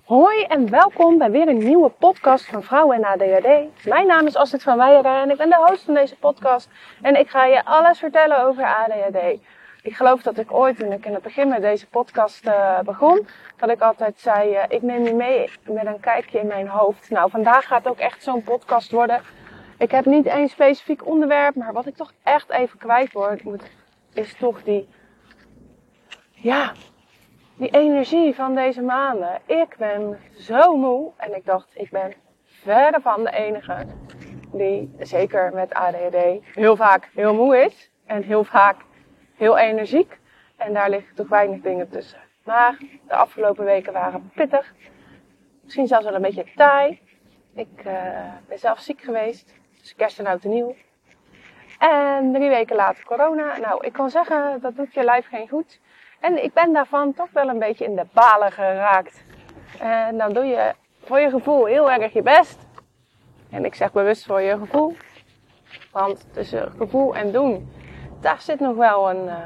Hoi en welkom bij weer een nieuwe podcast van Vrouwen en ADHD. Mijn naam is Astrid van Weijeren en ik ben de host van deze podcast. En ik ga je alles vertellen over ADHD. Ik geloof dat ik ooit, toen ik in het begin met deze podcast uh, begon, dat ik altijd zei, uh, ik neem je mee met een kijkje in mijn hoofd. Nou, vandaag gaat ook echt zo'n podcast worden. Ik heb niet één specifiek onderwerp, maar wat ik toch echt even kwijt word, is toch die, ja, die energie van deze maanden. Ik ben zo moe en ik dacht, ik ben verder van de enige die, zeker met ADHD, heel vaak heel moe is en heel vaak heel energiek. En daar liggen toch weinig dingen tussen. Maar de afgelopen weken waren pittig. Misschien zelfs wel een beetje taai. Ik uh, ben zelf ziek geweest. Dus kerst en oud en nieuw. En drie weken later corona. Nou, ik kan zeggen, dat doet je lijf geen goed. En ik ben daarvan toch wel een beetje in de balen geraakt. En dan doe je voor je gevoel heel erg je best. En ik zeg bewust voor je gevoel. Want tussen gevoel en doen, daar zit nog wel een, uh,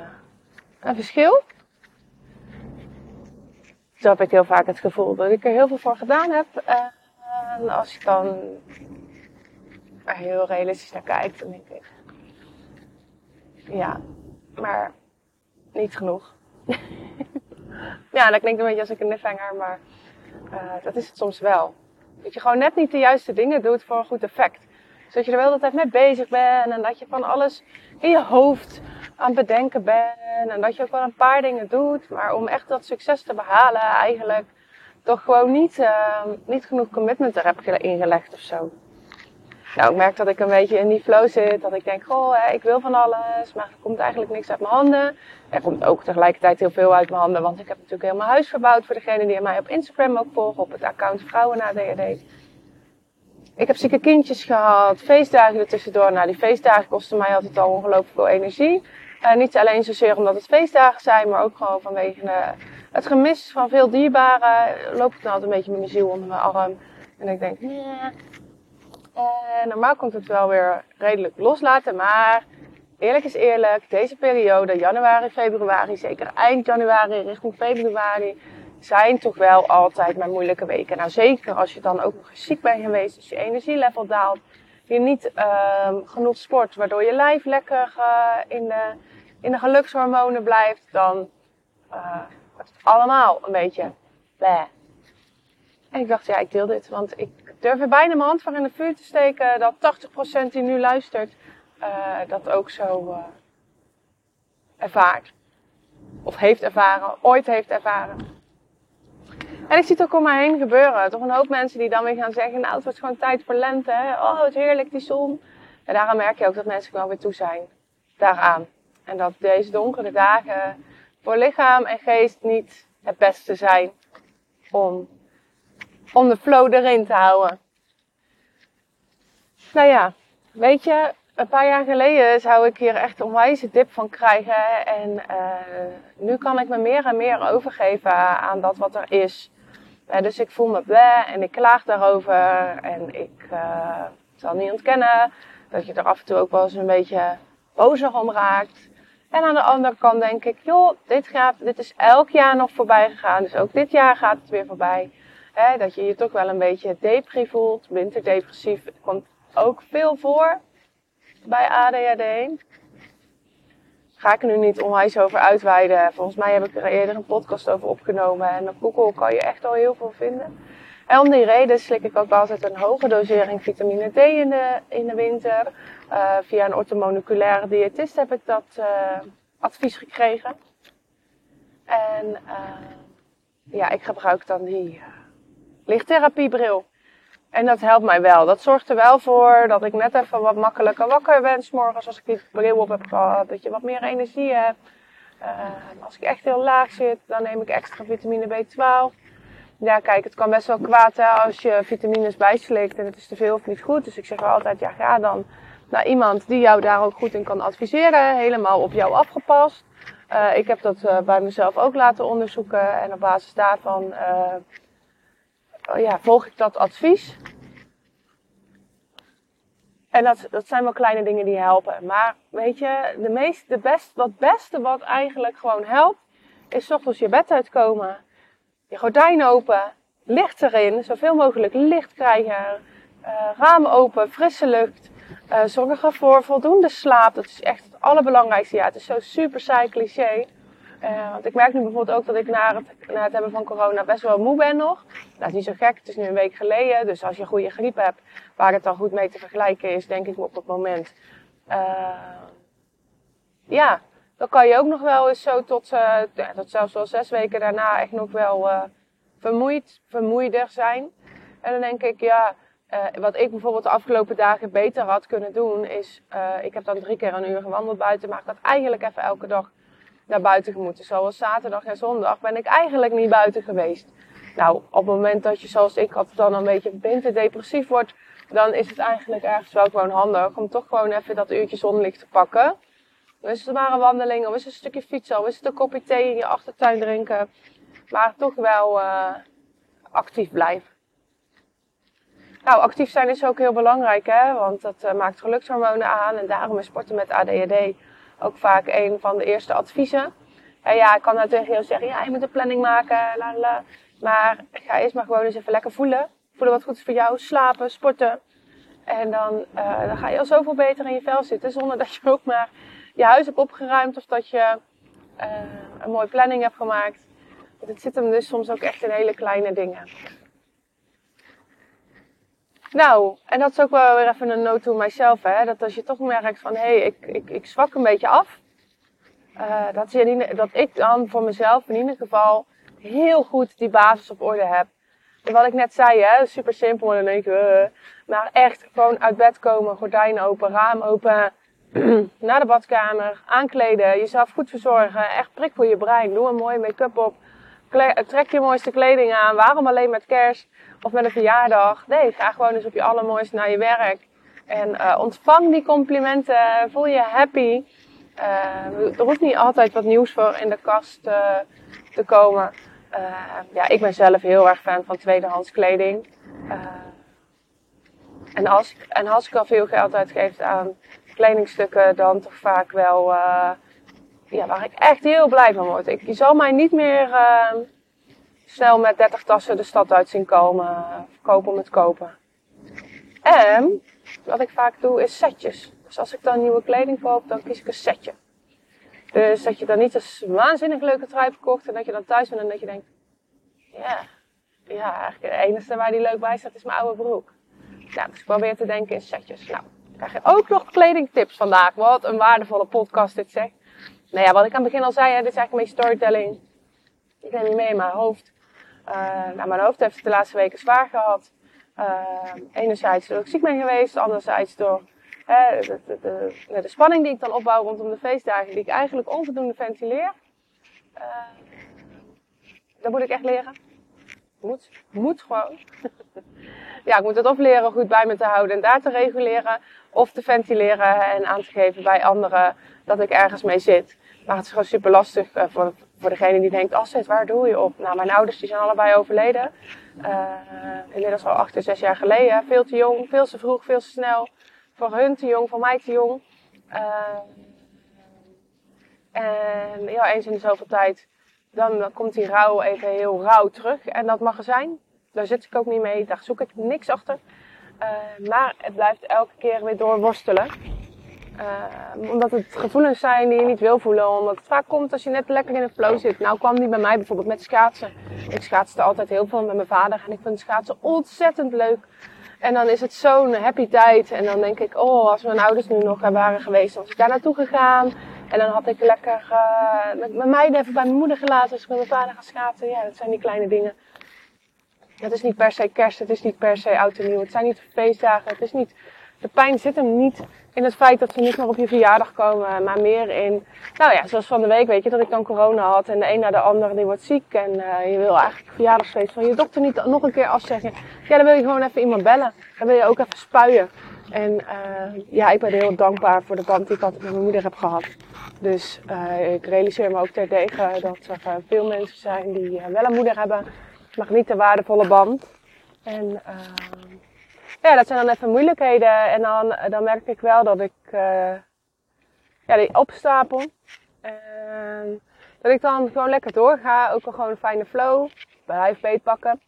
een verschil. Zo heb ik heel vaak het gevoel dat ik er heel veel voor gedaan heb. En als je dan heel realistisch naar kijkt, dan denk ik, ja, maar niet genoeg. ja, dat klinkt een beetje als ik een cliffhanger, maar uh, dat is het soms wel. Dat je gewoon net niet de juiste dingen doet voor een goed effect. Zodat je er wel de tijd mee bezig bent en dat je van alles in je hoofd aan het bedenken bent. En dat je ook wel een paar dingen doet, maar om echt dat succes te behalen eigenlijk toch gewoon niet, uh, niet genoeg commitment er heb ingelegd of zo. Nou, ik merk dat ik een beetje in die flow zit. Dat ik denk, goh, ik wil van alles, maar er komt eigenlijk niks uit mijn handen. Er komt ook tegelijkertijd heel veel uit mijn handen, want ik heb natuurlijk mijn huis verbouwd voor degene die mij op Instagram ook volgen, op het account Vrouwen na DHD. Ik heb zieke kindjes gehad, feestdagen er tussendoor. Nou, die feestdagen kosten mij altijd al ongelooflijk veel energie. Uh, niet alleen zozeer omdat het feestdagen zijn, maar ook gewoon vanwege uh, het gemis van veel dierbaren. Loop ik dan altijd een beetje mijn ziel onder mijn arm. En ik denk, nee, normaal komt het wel weer redelijk loslaten, maar eerlijk is eerlijk, deze periode, januari, februari, zeker eind januari richting februari, zijn toch wel altijd mijn moeilijke weken. Nou, zeker als je dan ook nog ziek bent geweest, als je energielevel daalt, je niet uh, genoeg sport, waardoor je lijf lekker uh, in, de, in de gelukshormonen blijft, dan uh, wordt het allemaal een beetje bleh. En ik dacht, ja, ik deel dit, want ik durf er bijna mijn hand voor in de vuur te steken dat 80% die nu luistert, uh, dat ook zo uh, ervaart. Of heeft ervaren, ooit heeft ervaren. En ik zie het ook om mij heen gebeuren. Toch een hoop mensen die dan weer gaan zeggen, nou het wordt gewoon tijd voor lente. Hè? Oh, het heerlijk, die zon. En daaraan merk je ook dat mensen wel weer toe zijn. Daaraan. En dat deze donkere dagen voor lichaam en geest niet het beste zijn om om de flow erin te houden. Nou ja, weet je, een paar jaar geleden zou ik hier echt een wijze dip van krijgen. En uh, nu kan ik me meer en meer overgeven aan dat wat er is. Uh, dus ik voel me blij en ik klaag daarover. En ik uh, zal niet ontkennen dat je er af en toe ook wel eens een beetje bozer om raakt. En aan de andere kant denk ik, joh, dit, gaat, dit is elk jaar nog voorbij gegaan. Dus ook dit jaar gaat het weer voorbij. Hè, dat je je toch wel een beetje depri voelt, winterdepressief. komt ook veel voor bij ADHD. Ga ik er nu niet onwijs over uitweiden. Volgens mij heb ik er eerder een podcast over opgenomen. En op Google kan je echt al heel veel vinden. En om die reden slik ik ook altijd een hoge dosering vitamine D in de, in de winter. Uh, via een orthomoleculaire diëtist heb ik dat uh, advies gekregen. En uh, ja, ik gebruik dan die lichttherapiebril. En dat helpt mij wel. Dat zorgt er wel voor dat ik net even wat makkelijker wakker ben. S morgens als ik die bril op heb gehad. Dat je wat meer energie hebt. Uh, als ik echt heel laag zit, dan neem ik extra vitamine B12. Ja, kijk, het kan best wel kwaad hè, als je vitamines bijslikt en het is te veel of niet goed. Dus ik zeg wel altijd, ja, ga dan naar iemand die jou daar ook goed in kan adviseren. Helemaal op jou afgepast. Uh, ik heb dat uh, bij mezelf ook laten onderzoeken. En op basis daarvan ja, volg ik dat advies. En dat, dat zijn wel kleine dingen die helpen. Maar weet je, de meest, de best, wat beste wat eigenlijk gewoon helpt, is ochtends je bed uitkomen. Je gordijn open. licht erin, zoveel mogelijk licht krijgen, uh, ramen open, frisse lucht. Uh, zorg ervoor voldoende slaap. Dat is echt het allerbelangrijkste. Ja, het is zo super saai cliché. Uh, want ik merk nu bijvoorbeeld ook dat ik na het, na het hebben van corona best wel moe ben nog. Dat is niet zo gek, het is nu een week geleden. Dus als je een goede griep hebt, waar het dan goed mee te vergelijken is, denk ik op het moment. Uh, ja, dan kan je ook nog wel eens zo tot, tot zelfs wel zes weken daarna echt nog wel vermoeid, vermoeider zijn. En dan denk ik, ja, wat ik bijvoorbeeld de afgelopen dagen beter had kunnen doen, is, ik heb dan drie keer een uur gewandeld buiten, maar ik had eigenlijk even elke dag naar buiten moeten. Zoals zaterdag en zondag ben ik eigenlijk niet buiten geweest. Nou, op het moment dat je zoals ik had dan een beetje depressief wordt, dan is het eigenlijk ergens wel gewoon handig om toch gewoon even dat uurtje zonlicht te pakken. Dan is het maar een wandeling, of is het een stukje fietsen, of is het een kopje thee in je achtertuin drinken. Maar toch wel uh, actief blijven. Nou, actief zijn is ook heel belangrijk, hè? want dat uh, maakt gelukshormonen aan. En daarom is sporten met ADHD ook vaak een van de eerste adviezen. En ja, ik kan nou tegen jou zeggen, ja, je moet een planning maken, la la. Maar ga eerst maar gewoon eens even lekker voelen. Voelen wat goed is voor jou, slapen, sporten. En dan, uh, dan ga je al zoveel beter in je vel zitten, zonder dat je ook maar je huis hebt opgeruimd of dat je uh, een mooie planning hebt gemaakt. Want het zit hem dus soms ook echt in hele kleine dingen. Nou, en dat is ook wel weer even een note to myself, hè. Dat als je toch merkt van, hé, hey, ik, ik, ik zwak een beetje af. Uh, dat, je, dat ik dan voor mezelf in ieder geval heel goed die basis op orde heb. En wat ik net zei, hè, super simpel en dan ik, uh, maar echt gewoon uit bed komen, gordijn open, raam open, naar de badkamer, aankleden, jezelf goed verzorgen, echt prik voor je brein, doe een mooie make-up op, trek je mooiste kleding aan, waarom alleen met kerst? Of met een verjaardag. Nee, ga gewoon eens op je allermooiste naar je werk. En uh, ontvang die complimenten. Voel je happy. Uh, er hoeft niet altijd wat nieuws voor in de kast uh, te komen. ja, ik ben zelf heel erg fan van tweedehands kleding. en, als, en als ik al veel geld uitgeef aan kledingstukken, dan toch vaak wel ja, waar ik echt heel blij van word. Ik, je zal mij niet meer snel met 30 tassen de stad uit zien komen. Kopen om het kopen. En wat ik vaak doe is setjes. Dus als ik dan nieuwe kleding koop, dan kies ik een setje. Dus dat je dan niet een waanzinnig leuke trui hebt gekocht en dat je dan thuis bent en dat je denkt, ja, ja, eigenlijk het enige waar die leuk bij staat is mijn oude broek. Nou, dus ik probeer te denken in setjes. Nou, krijg je ook nog kledingtips vandaag. Wat een waardevolle podcast dit zegt. Nou ja, wat ik aan het begin al zei, hè, dit is eigenlijk beetje storytelling. Ik neem je mee in mijn hoofd. Uh, nou, mijn hoofd heeft het de laatste weken zwaar gehad. Uh, enerzijds door ik ziek ben geweest, anderzijds door de, de, de, de, spanning die ik dan opbouw rondom de feestdagen, die ik eigenlijk onvoldoende ventileer. dat moet ik echt leren. Moet, moet gewoon. ja, ik moet het of leren goed bij me te houden en daar te reguleren, of te ventileren en aan te geven bij anderen dat ik ergens mee zit. Maar het is gewoon super lastig voor, voor degene die denkt, Asset, waar doe je op? Nou, mijn ouders die zijn allebei overleden. Uh, inmiddels al acht en zes jaar geleden. Veel te jong, veel te vroeg, veel te snel. Voor hun te jong, voor mij te jong. Uh, en ja, eens in de zoveel tijd, dan, dan komt die rouw even heel rauw terug. En dat mag er zijn. Daar zit ik ook niet mee, daar zoek ik niks achter. Uh, maar het blijft elke keer weer doorworstelen. Uh, omdat het gevoelens zijn die je niet wil voelen. Omdat het vaak komt als je net lekker in een flow zit. Nou kwam die bij mij bijvoorbeeld met schaatsen. Ik schaatste altijd heel veel met mijn vader. En ik vind schaatsen ontzettend leuk. En dan is het zo'n happy tijd. En dan denk ik, oh, als mijn ouders nu nog waren geweest, dan was ik daar naartoe gegaan. En dan had ik lekker uh, mijn meiden even bij mijn moeder gelaten. Als ik met mijn vader ga schaatsen. Ja, dat zijn die kleine dingen. Het is niet per se kerst, het is niet per se oud en nieuw. Het zijn niet feestdagen, het is niet... De pijn zit hem niet in het feit dat ze niet meer op je verjaardag komen, maar meer in, nou ja, zoals van de week weet je dat ik dan corona had en de een naar de ander die wordt ziek en uh, je wil eigenlijk verjaardagsfeest van je dokter niet nog een keer afzeggen. Ja, dan wil je gewoon even iemand bellen. Dan wil je ook even spuien. En uh, ja, ik ben heel dankbaar voor de band die ik altijd met mijn moeder heb gehad. Dus uh, ik realiseer me ook terdege dat er veel mensen zijn die wel een moeder hebben, maar niet de waardevolle band. En ja, dat zijn dan even moeilijkheden. En dan, dan merk ik wel dat ik uh, ja, die opstapel. En dat ik dan gewoon lekker doorga. Ook al gewoon een fijne flow. Blijf beetpakken.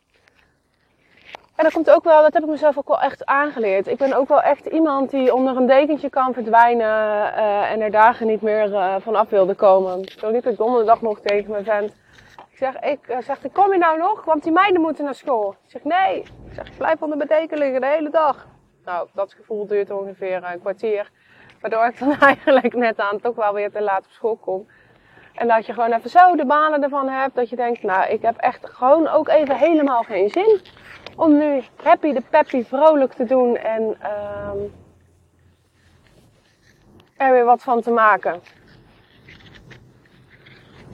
En dat komt ook wel, dat heb ik mezelf ook wel echt aangeleerd. Ik ben ook wel echt iemand die onder een dekentje kan verdwijnen uh, en er dagen niet meer uh, van af wilde komen. Zo liep ik donderdag nog tegen mijn vent. Zeg, ik, uh, zeg, kom je nou nog? Want die meiden moeten naar school. Ik zeg, nee. Ik zeg, ik blijf onder mijn de hele dag. Nou, dat gevoel duurt ongeveer een kwartier. Waardoor ik dan eigenlijk net aan toch wel weer te laat op school kom. En dat je gewoon even zo de banen ervan hebt. Dat je denkt, nou, ik heb echt gewoon ook even helemaal geen zin om nu happy de peppy vrolijk te doen en um, er weer wat van te maken.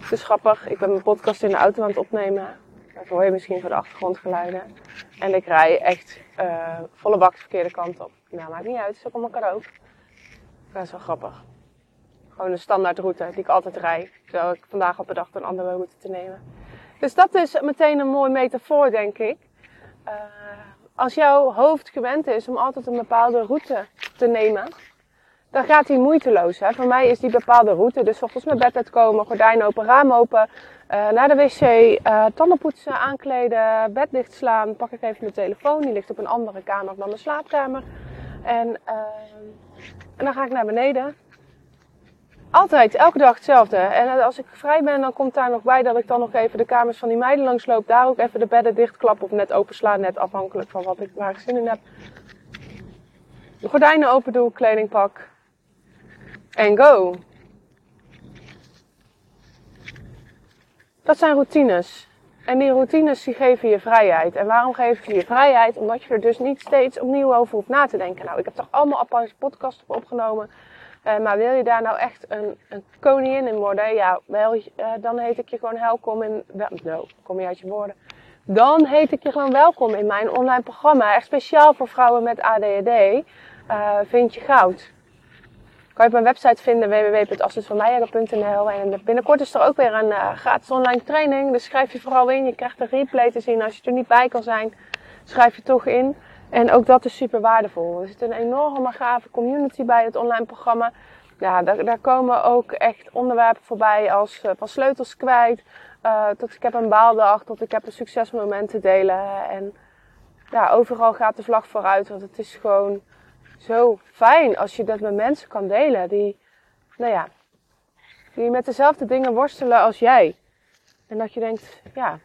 Het is grappig, ik ben mijn podcast in de auto aan het opnemen. Dat hoor je misschien van de achtergrondgeluiden. En ik rij echt uh, volle bak de verkeerde kant op. Nou, maakt niet uit, het is ook allemaal ook. Dat is wel grappig. Gewoon een standaard route die ik altijd rijd. Terwijl ik vandaag had bedacht een andere route te nemen. Dus dat is meteen een mooi metafoor, denk ik. Uh, als jouw hoofd gewend is om altijd een bepaalde route te nemen, dan gaat die moeiteloos. Hè? Voor mij is die bepaalde route, dus ochtends mijn bed uitkomen, gordijn open, raam open, uh, naar de wc, uh, tanden poetsen, aankleden, bed dichtslaan, pak ik even mijn telefoon, die ligt op een andere kamer dan mijn slaapkamer. En, en dan ga ik naar beneden, altijd, elke dag hetzelfde. En als ik vrij ben, dan komt daar nog bij dat ik dan nog even de kamers van die meiden langsloop. Daar ook even de bedden dichtklap of net openslaan. Net afhankelijk van wat ik, waar ik zin in heb. De gordijnen open doe, kleding pak. En go. Dat zijn routines. En die routines die geven je vrijheid. En waarom geven ze je vrijheid? Omdat je er dus niet steeds opnieuw over hoeft na te denken. Nou, ik heb toch allemaal aparte podcasts opgenomen uh, maar wil je daar nou echt een, een koningin in worden? Ja, wel, uh, dan heet ik je gewoon welkom in. No, kom je uit je woorden. Dan heet ik je gewoon welkom in mijn online programma. Echt speciaal voor vrouwen met ADHD. Eh, vind je goud. Kan je op mijn website vinden www.assisvanmeijer.nl En binnenkort is er ook weer een gratis online training. Dus schrijf je vooral in. Je krijgt een replay te zien. Als je er niet bij kan zijn, schrijf je toch in. En ook dat is super waardevol. Er zit een enorme gave community bij het online programma. Ja, daar, daar komen ook echt onderwerpen voorbij als uh, van sleutels kwijt, uh, tot ik heb een baaldag, tot ik heb een succesmoment te delen. En ja, overal gaat de vlag vooruit, want het is gewoon zo fijn als je dat met mensen kan delen die, nou ja, die met dezelfde dingen worstelen als jij. En dat je denkt, ja,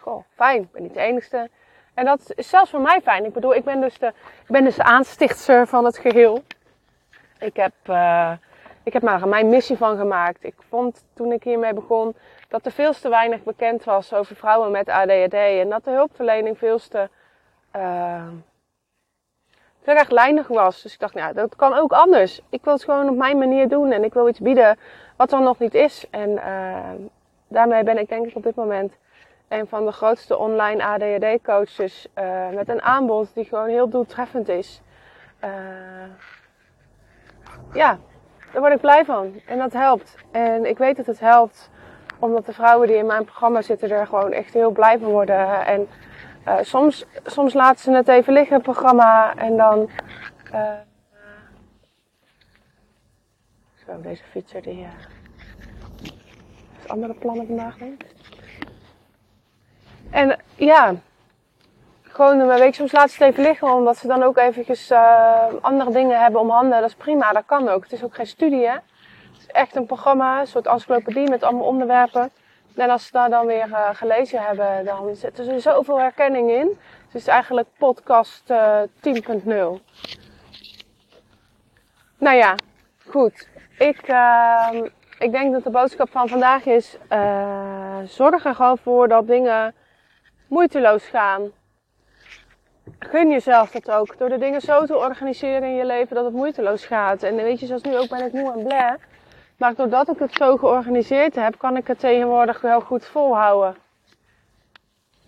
goh, fijn, ik ben niet de enige. En dat is zelfs voor mij fijn. Ik bedoel, ik ben dus de, ik ben dus de aanstichtser van het geheel. Ik heb, uh, ik heb maar mijn missie van gemaakt. Ik vond toen ik hiermee begon dat er veel te weinig bekend was over vrouwen met ADHD. En dat de hulpverlening veel te uh, heel erg lijnig was. Dus ik dacht, nou, dat kan ook anders. Ik wil het gewoon op mijn manier doen en ik wil iets bieden wat er nog niet is. En uh, daarmee ben ik denk ik op dit moment een van de grootste online ADHD coaches uh, met een aanbod die gewoon heel doeltreffend is. Uh, ja, daar word ik blij van en dat helpt. En ik weet dat het helpt omdat de vrouwen die in mijn programma zitten er gewoon echt heel blij van worden. En uh, soms, soms laten ze het even liggen, het programma, en dan. zo, deze fietser die. Uh, andere plannen vandaag, denk ik. En ja, gewoon een week soms laat ze het even liggen, omdat ze dan ook eventjes andere dingen hebben om handen. Dat is prima, dat kan ook. Het is ook geen studie, hè. Het is echt een programma, een soort encyclopedie met allemaal onderwerpen. En als ze daar dan weer uh, gelezen hebben, dan zit er zoveel herkenning in. Het is eigenlijk podcast uh, eh, 10.0. Nou ja, goed. Ik, ehm, ik denk dat de boodschap van vandaag is: zorg er gewoon voor dat dingen moeiteloos gaan. Gun jezelf dat ook. Door de dingen zo te organiseren in je leven dat het moeiteloos gaat. En weet je, zoals nu ook ben ik moe en blij. Maar doordat ik het zo georganiseerd heb, kan ik het tegenwoordig wel goed volhouden.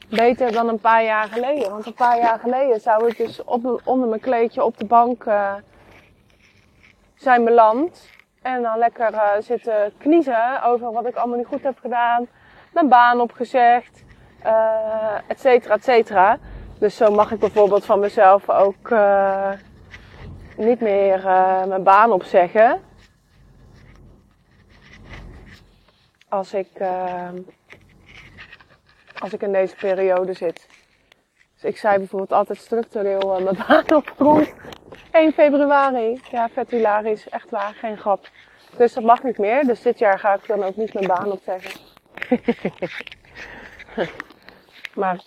Beter dan een paar jaar geleden. Want een paar jaar geleden zou ik dus op, onder mijn kleedje op de bank uh, zijn beland. En dan lekker uh, zitten kniezen over wat ik allemaal niet goed heb gedaan. Mijn baan opgezegd uh, et cetera, et cetera. Dus zo mag ik bijvoorbeeld van mezelf ook niet meer mijn baan opzeggen. Als ik, als ik in deze periode zit. Dus ik zei bijvoorbeeld altijd structureel uh, mijn baan op grond. 1 februari. Ja, vet hilarisch. Echt waar, geen grap. Dus dat mag niet meer. Dus dit jaar ga ik dan ook niet mijn baan opzeggen. maar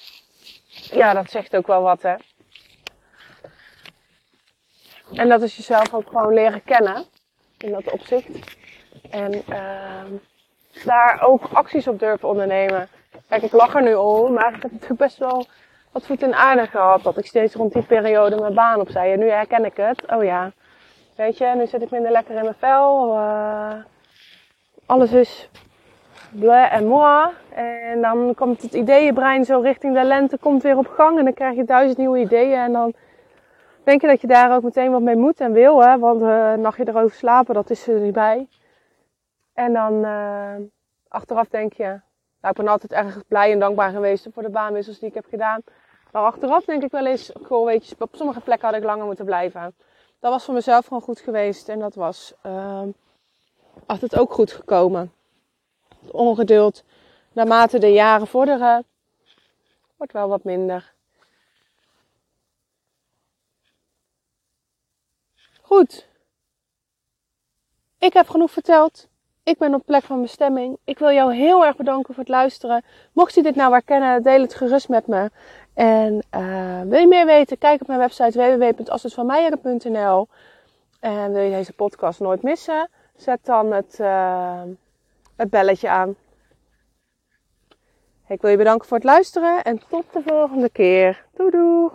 ja, dat zegt ook wel wat, hè. En dat is jezelf ook gewoon leren kennen. In dat opzicht. En uh, daar ook acties op durven ondernemen. Kijk, ik lach er nu om, maar ik heb natuurlijk best wel wat voet in aarde gehad. Dat ik steeds rond die periode mijn baan opzij. En nu herken ik het. Oh ja, weet je, nu zit ik minder lekker in mijn vel. Uh, alles is bleh en moi. En dan komt het ideeënbrein zo richting de lente, komt weer op gang. En dan krijg je duizend nieuwe ideeën. En dan denk je dat je daar ook meteen wat mee moet en wil. Hè? Want uh, nachtje erover slapen, dat is er niet bij. En dan uh, achteraf denk je, nou, ik ben altijd erg blij en dankbaar geweest voor de baanwissels die ik heb gedaan. Maar achteraf denk ik wel eens, goh, weet op sommige plekken had ik langer moeten blijven. Dat was voor mezelf gewoon goed geweest en dat was uh, altijd ook goed gekomen. ongeduld, naarmate de jaren vorderen, wordt wel wat minder. Goed. Ik heb genoeg verteld. Ik ben op plek van bestemming. Ik wil jou heel erg bedanken voor het luisteren. Mocht je dit nou herkennen, deel het gerust met me. En uh, wil je meer weten? Kijk op mijn website www.assetsvanmeijeren.nl En wil je deze podcast nooit missen? Zet dan het, uh, het belletje aan. Ik wil je bedanken voor het luisteren en tot de volgende keer. Doei!